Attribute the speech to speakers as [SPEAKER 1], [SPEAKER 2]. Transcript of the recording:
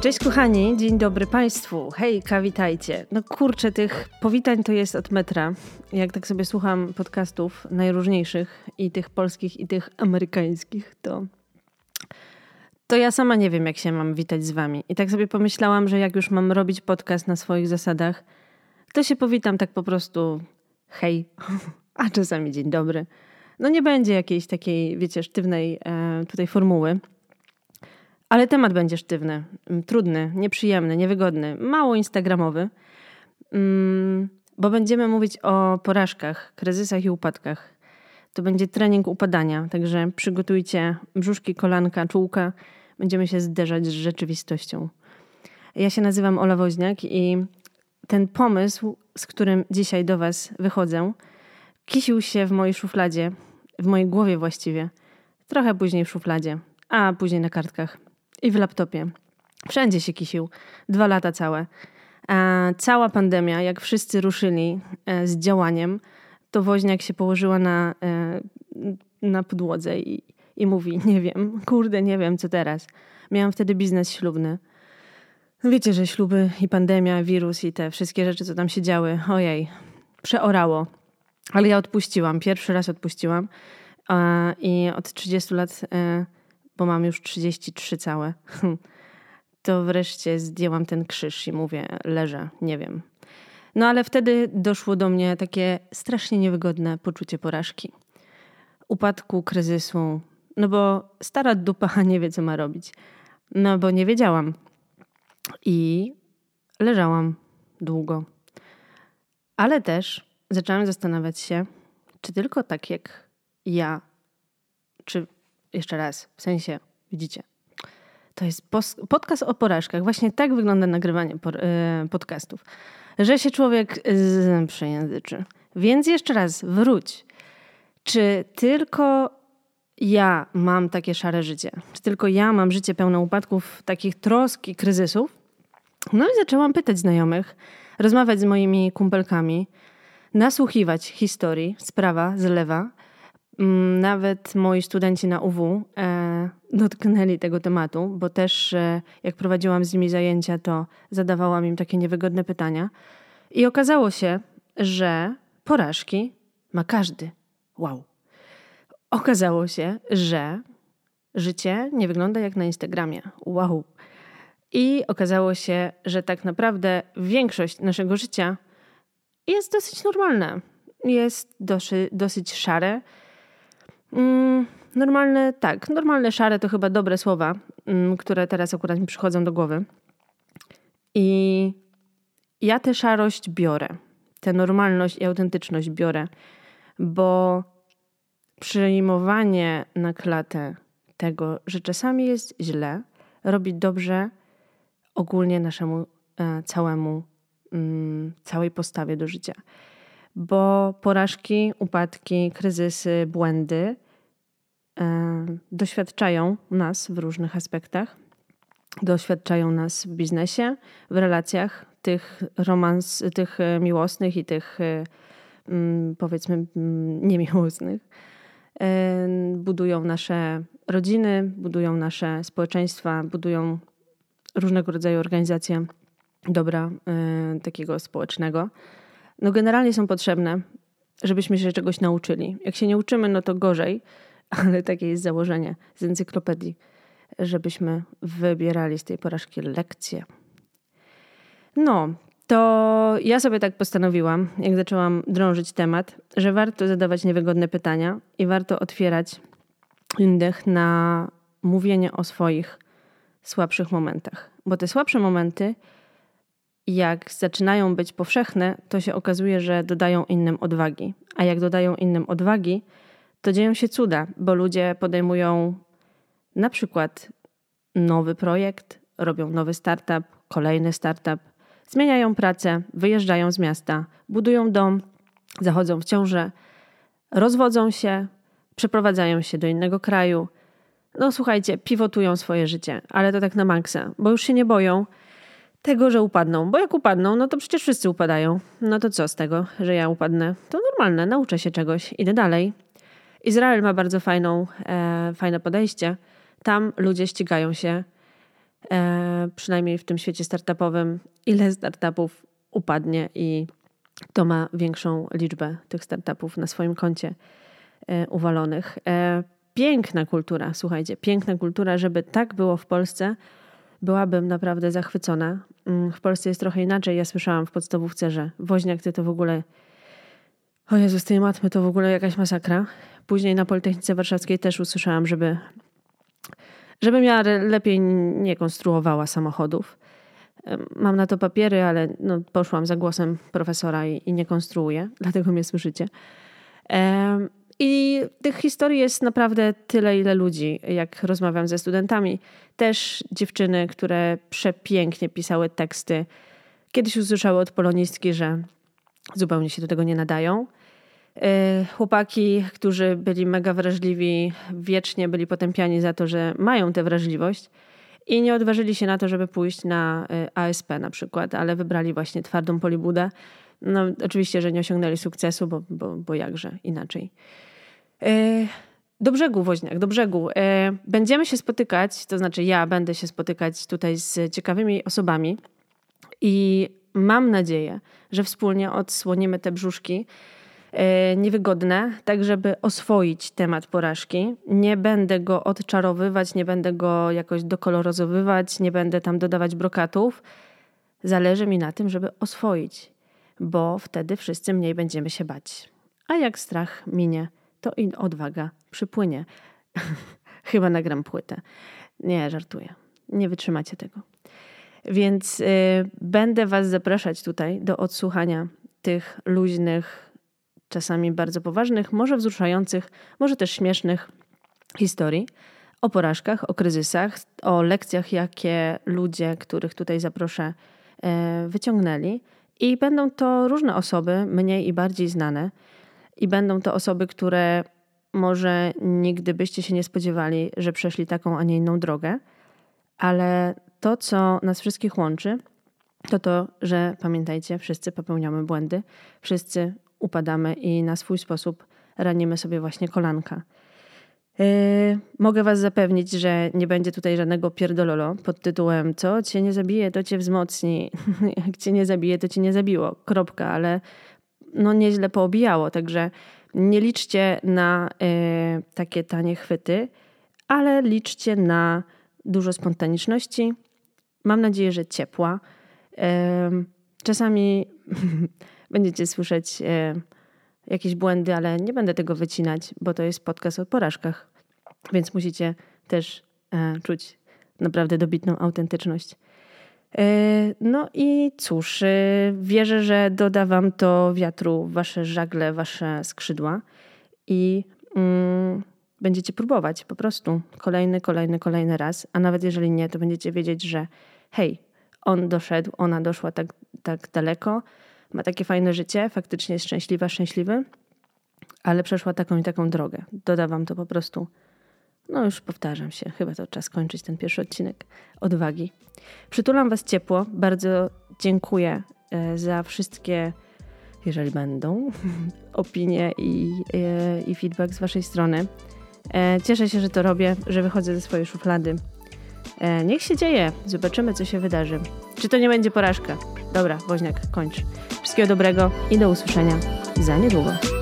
[SPEAKER 1] Cześć kochani, dzień dobry Państwu. Hejka, witajcie. No kurczę, tych powitań to jest od metra. Jak tak sobie słucham podcastów najróżniejszych i tych polskich i tych amerykańskich, to to ja sama nie wiem, jak się mam witać z wami. I tak sobie pomyślałam, że jak już mam robić podcast na swoich zasadach, to się powitam tak po prostu hej, a czasami dzień dobry. No nie będzie jakiejś takiej, wiecie, sztywnej e, tutaj formuły. Ale temat będzie sztywny, mm, trudny, nieprzyjemny, niewygodny, mało instagramowy, mm, bo będziemy mówić o porażkach, kryzysach i upadkach. To będzie trening upadania, także przygotujcie brzuszki, kolanka, czułka. Będziemy się zderzać z rzeczywistością. Ja się nazywam Ola Woźniak i ten pomysł, z którym dzisiaj do Was wychodzę, kisił się w mojej szufladzie, w mojej głowie właściwie. Trochę później w szufladzie, a później na kartkach i w laptopie. Wszędzie się kisił. Dwa lata całe. A cała pandemia, jak wszyscy ruszyli e, z działaniem, to woźniak się położyła na, e, na podłodze i, i mówi: Nie wiem, kurde, nie wiem, co teraz. Miałam wtedy biznes ślubny. Wiecie, że śluby i pandemia, wirus i te wszystkie rzeczy, co tam się działy, ojej, przeorało. Ale ja odpuściłam, pierwszy raz odpuściłam i od 30 lat e, bo mam już 33 całe, to wreszcie zdjęłam ten krzyż i mówię, leżę, nie wiem. No ale wtedy doszło do mnie takie strasznie niewygodne poczucie porażki, upadku, kryzysu, no bo stara dupa nie wie, co ma robić. No bo nie wiedziałam. I leżałam długo. Ale też zaczęłam zastanawiać się, czy tylko tak jak ja, czy jeszcze raz, w sensie, widzicie, to jest podcast o porażkach. Właśnie tak wygląda nagrywanie e, podcastów. Że się człowiek przejęzyczy. Więc jeszcze raz, wróć. Czy tylko ja mam takie szare życie? Czy tylko ja mam życie pełne upadków, takich trosk i kryzysów? No i zaczęłam pytać znajomych, rozmawiać z moimi kumpelkami, nasłuchiwać historii z prawa, z lewa, nawet moi studenci na UW e, dotknęli tego tematu, bo też e, jak prowadziłam z nimi zajęcia, to zadawałam im takie niewygodne pytania. I okazało się, że porażki ma każdy. Wow. Okazało się, że życie nie wygląda jak na Instagramie. Wow. I okazało się, że tak naprawdę większość naszego życia jest dosyć normalna. Jest dosyć, dosyć szare Mm, normalne, tak, normalne szare to chyba dobre słowa, mm, które teraz akurat mi przychodzą do głowy. I ja tę szarość biorę, tę normalność i autentyczność biorę, bo przyjmowanie na klatę tego, że czasami jest źle, robi dobrze ogólnie naszemu e, całemu, mm, całej postawie do życia bo porażki, upadki, kryzysy, błędy e, doświadczają nas w różnych aspektach. Doświadczają nas w biznesie, w relacjach tych romans, tych e, miłosnych i tych e, mm, powiedzmy mm, niemiłosnych. Budują nasze rodziny, budują nasze społeczeństwa, budują różnego rodzaju organizacje dobra takiego społecznego no generalnie są potrzebne, żebyśmy się czegoś nauczyli. Jak się nie uczymy, no to gorzej, ale takie jest założenie z encyklopedii, żebyśmy wybierali z tej porażki lekcje. No, to ja sobie tak postanowiłam, jak zaczęłam drążyć temat, że warto zadawać niewygodne pytania i warto otwierać innych na mówienie o swoich słabszych momentach. Bo te słabsze momenty jak zaczynają być powszechne, to się okazuje, że dodają innym odwagi. A jak dodają innym odwagi, to dzieją się cuda, bo ludzie podejmują na przykład nowy projekt, robią nowy startup, kolejny startup, zmieniają pracę, wyjeżdżają z miasta, budują dom, zachodzą w ciążę, rozwodzą się, przeprowadzają się do innego kraju. No słuchajcie, pivotują swoje życie, ale to tak na maksa, bo już się nie boją, tego, że upadną. Bo jak upadną, no to przecież wszyscy upadają. No to co z tego, że ja upadnę? To normalne, nauczę się czegoś, idę dalej. Izrael ma bardzo fajną, e, fajne podejście. Tam ludzie ścigają się e, przynajmniej w tym świecie startupowym, ile startupów upadnie i kto ma większą liczbę tych startupów na swoim koncie e, uwalonych. E, piękna kultura, słuchajcie, piękna kultura, żeby tak było w Polsce, byłabym naprawdę zachwycona. Mm, w Polsce jest trochę inaczej. Ja słyszałam w podstawówce, że woźniak ty to w ogóle. O Jezu, z tej matmy to w ogóle jakaś masakra. Później na Politechnice Warszawskiej też usłyszałam, żeby, żebym ja lepiej nie konstruowała samochodów. Mam na to papiery, ale no, poszłam za głosem profesora i, i nie konstruuję, dlatego mnie słyszycie. I tych historii jest naprawdę tyle, ile ludzi. Jak rozmawiam ze studentami, też dziewczyny, które przepięknie pisały teksty. Kiedyś usłyszały od polonistki, że zupełnie się do tego nie nadają. E, chłopaki, którzy byli mega wrażliwi, wiecznie byli potępiani za to, że mają tę wrażliwość i nie odważyli się na to, żeby pójść na e, ASP na przykład, ale wybrali właśnie twardą polibudę. No, oczywiście, że nie osiągnęli sukcesu, bo, bo, bo jakże inaczej. E, do brzegu, Woźniak, do brzegu. E, będziemy się spotykać, to znaczy ja będę się spotykać tutaj z ciekawymi osobami i mam nadzieję, że wspólnie odsłonimy te brzuszki e, niewygodne, tak żeby oswoić temat porażki. Nie będę go odczarowywać, nie będę go jakoś dokolorozowywać, nie będę tam dodawać brokatów. Zależy mi na tym, żeby oswoić, bo wtedy wszyscy mniej będziemy się bać. A jak strach minie, to i odwaga przypłynie. Chyba nagram płytę. Nie, żartuję. Nie wytrzymacie tego. Więc y, będę Was zapraszać tutaj do odsłuchania tych luźnych, czasami bardzo poważnych, może wzruszających, może też śmiesznych historii o porażkach, o kryzysach, o lekcjach, jakie ludzie, których tutaj zaproszę, y, wyciągnęli. I będą to różne osoby, mniej i bardziej znane. I będą to osoby, które może nigdy byście się nie spodziewali, że przeszli taką, a nie inną drogę, ale to, co nas wszystkich łączy, to to, że pamiętajcie, wszyscy popełniamy błędy, wszyscy upadamy i na swój sposób ranimy sobie właśnie kolanka. Yy, mogę Was zapewnić, że nie będzie tutaj żadnego pierdololo pod tytułem co cię nie zabije, to cię wzmocni. Jak cię nie zabije, to cię nie zabiło. Kropka, ale no nieźle poobijało, także nie liczcie na y, takie tanie chwyty, ale liczcie na dużo spontaniczności. Mam nadzieję, że ciepła. Y, czasami będziecie słyszeć y, jakieś błędy, ale nie będę tego wycinać, bo to jest podcast o porażkach, więc musicie też czuć naprawdę dobitną autentyczność. E, no i cóż, e, wierzę, że doda Wam to wiatru Wasze żagle, Wasze skrzydła i mm, będziecie próbować po prostu kolejny, kolejny, kolejny raz. A nawet jeżeli nie, to będziecie wiedzieć, że hej, on doszedł, ona doszła tak, tak daleko, ma takie fajne życie, faktycznie jest szczęśliwa, szczęśliwy, ale przeszła taką i taką drogę. Doda Wam to po prostu no już powtarzam się, chyba to czas kończyć ten pierwszy odcinek odwagi. Przytulam Was ciepło. Bardzo dziękuję e, za wszystkie, jeżeli będą, opinie i, e, i feedback z Waszej strony. E, cieszę się, że to robię, że wychodzę ze swojej szuflady. Niech się dzieje, zobaczymy, co się wydarzy. Czy to nie będzie porażka? Dobra, woźniak, kończ. Wszystkiego dobrego i do usłyszenia za niedługo.